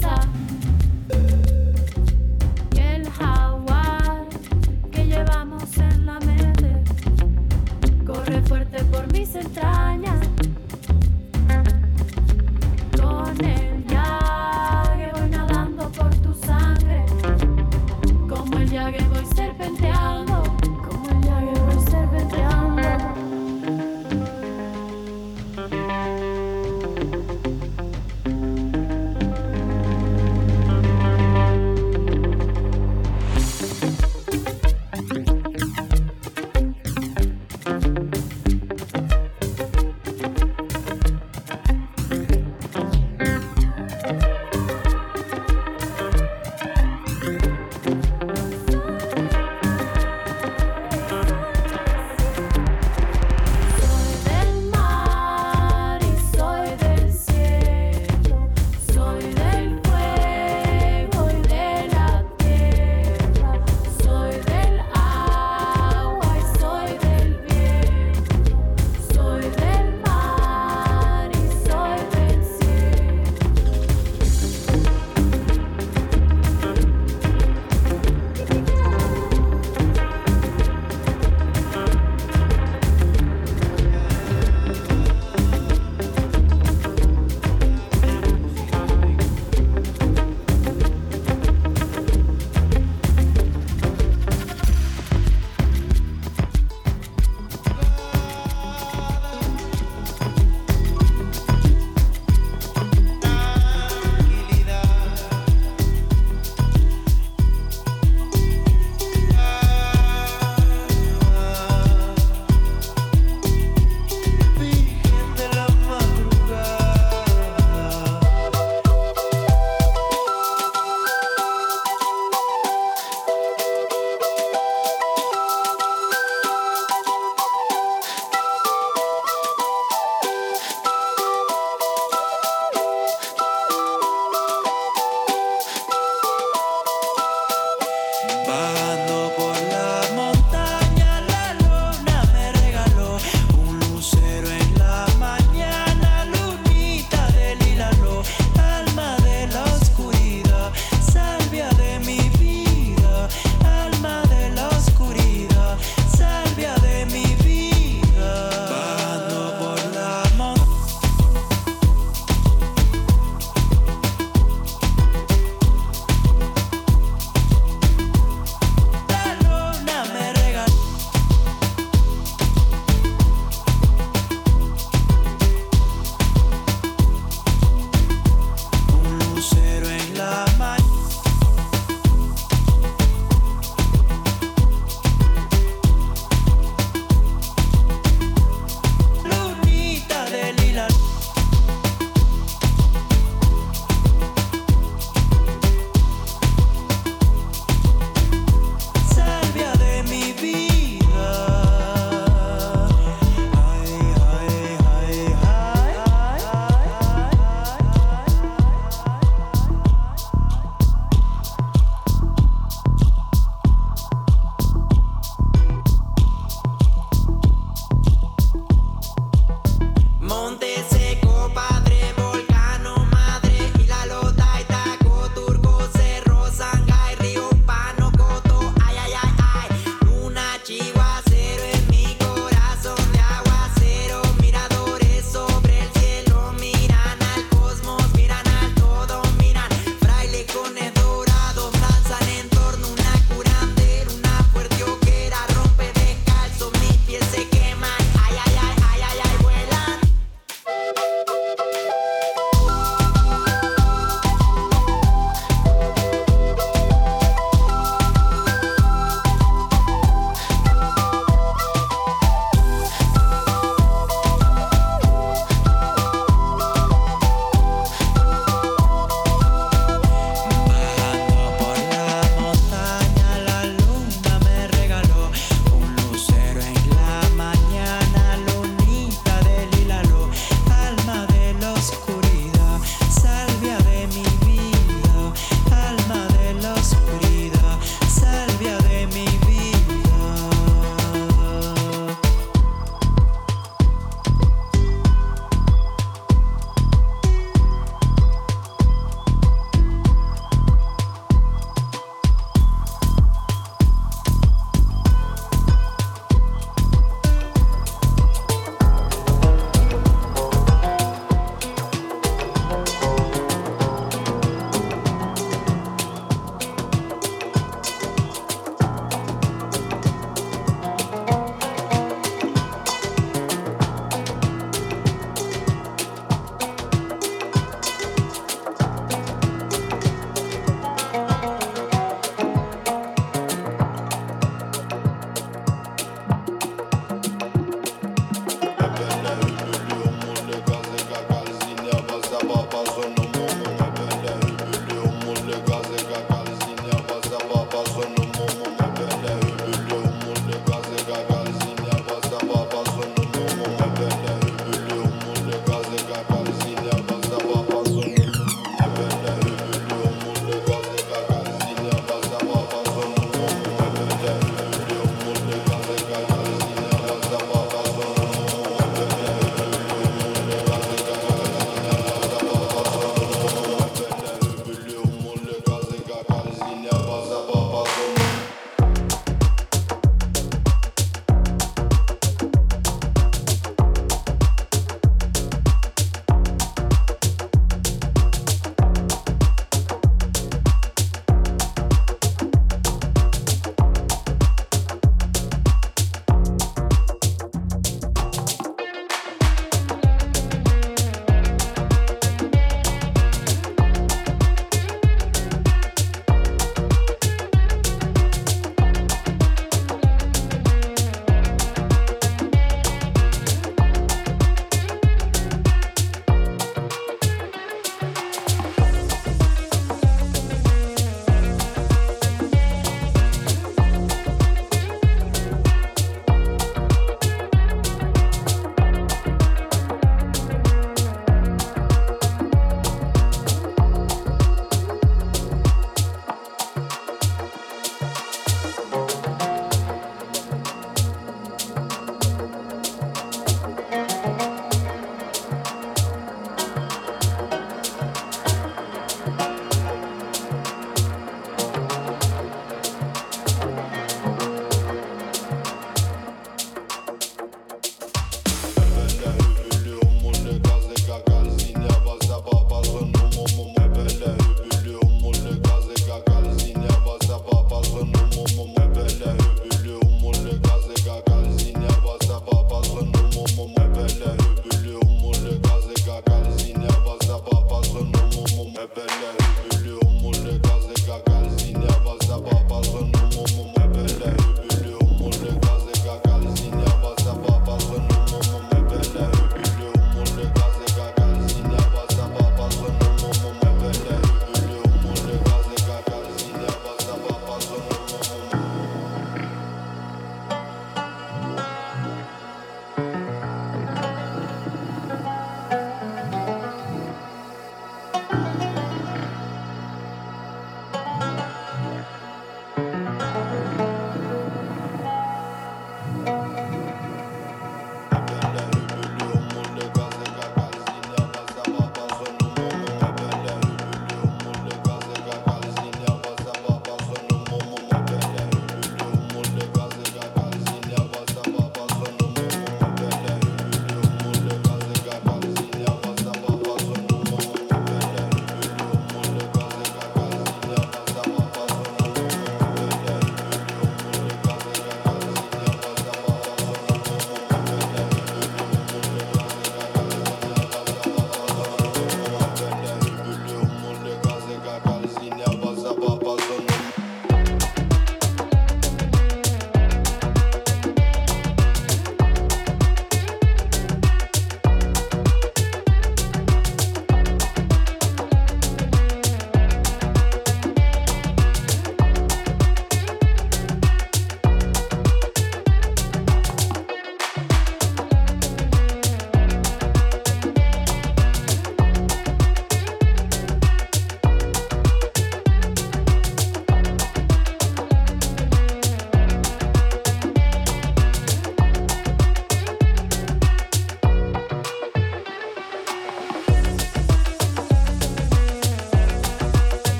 Salsa.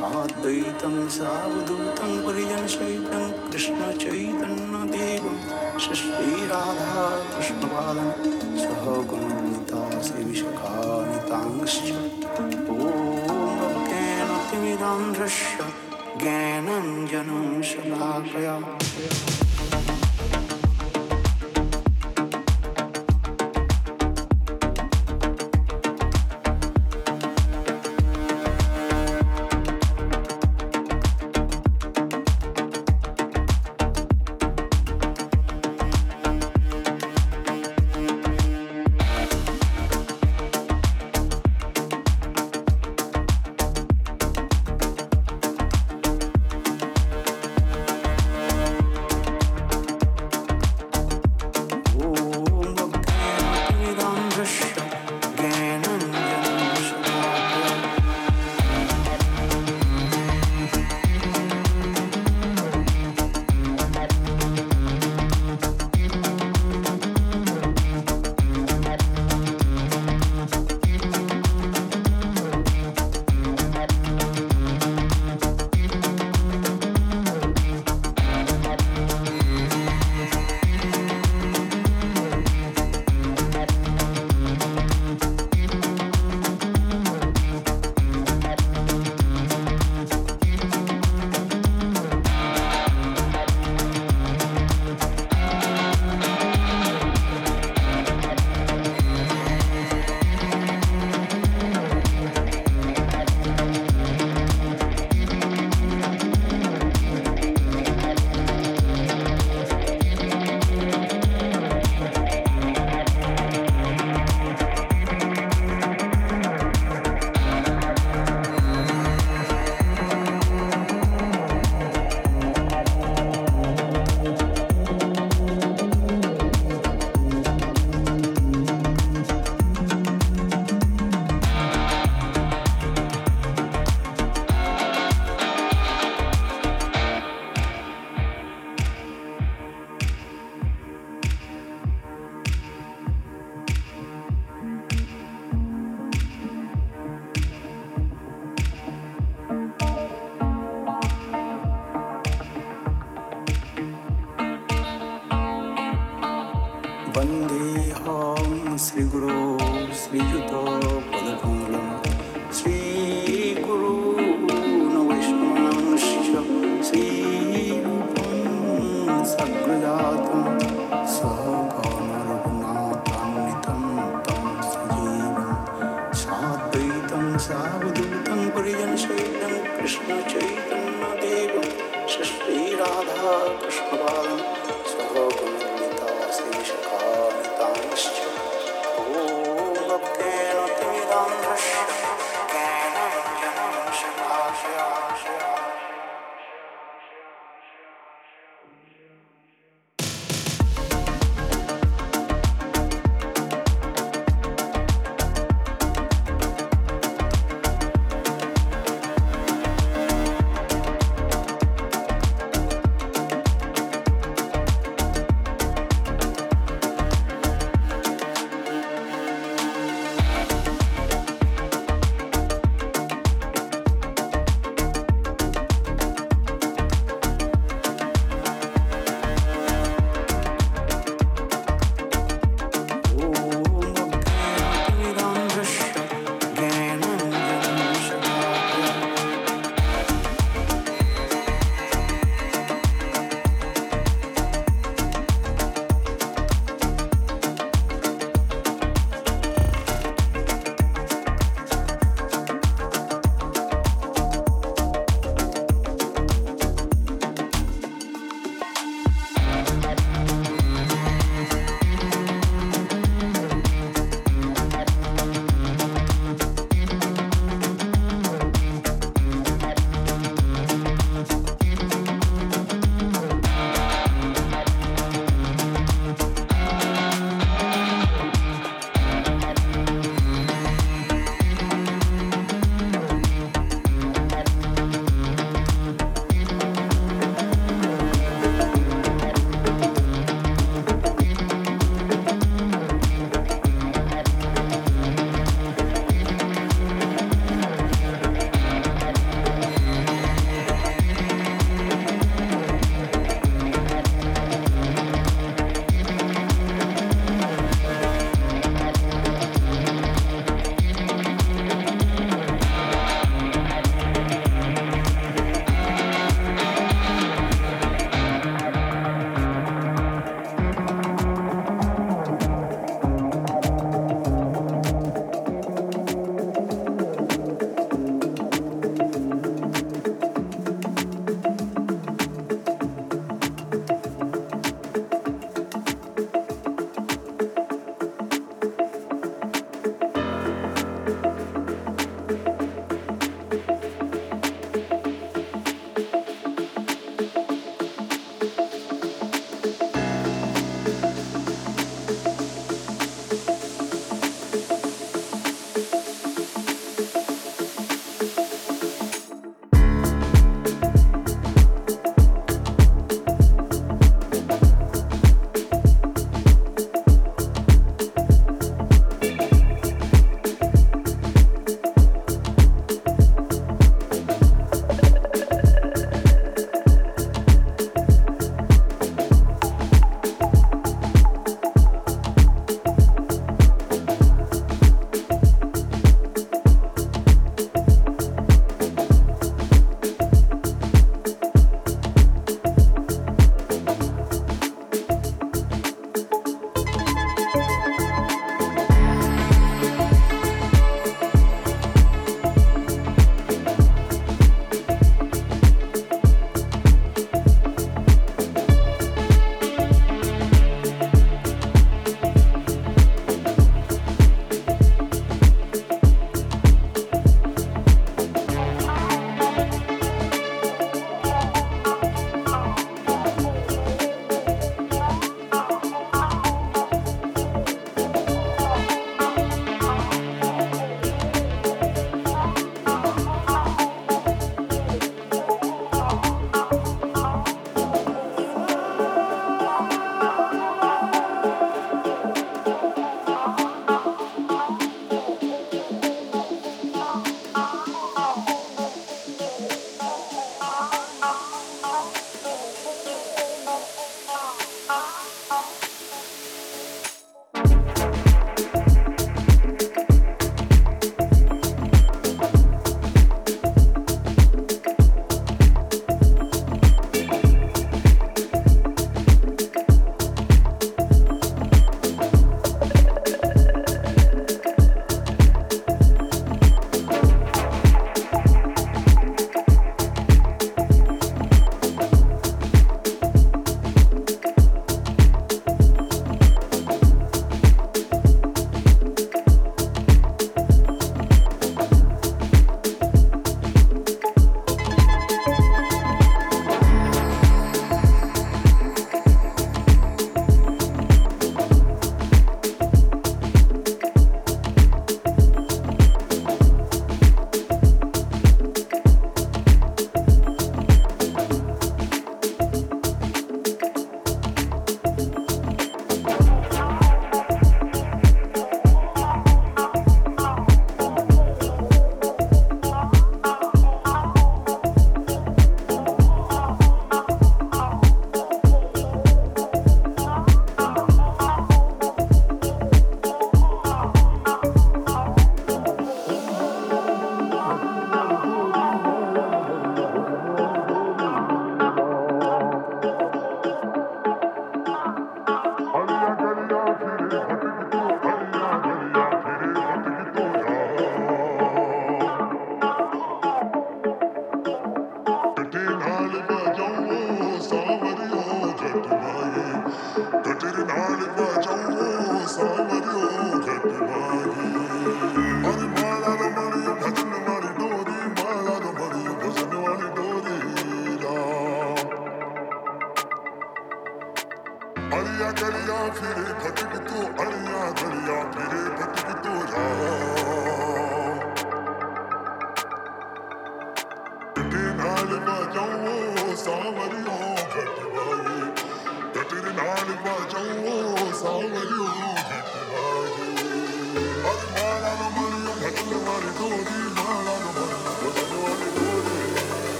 साद्वैतं सावधूतं परिजनसहितं कृष्णचैतन्यदेवं Shri Radha कृष्णपादं सह गुणनिता सेविषकानितांश्च ॐ ज्ञानतिमिदान्ध्रश्च ज्ञानञ्जनं शलाकया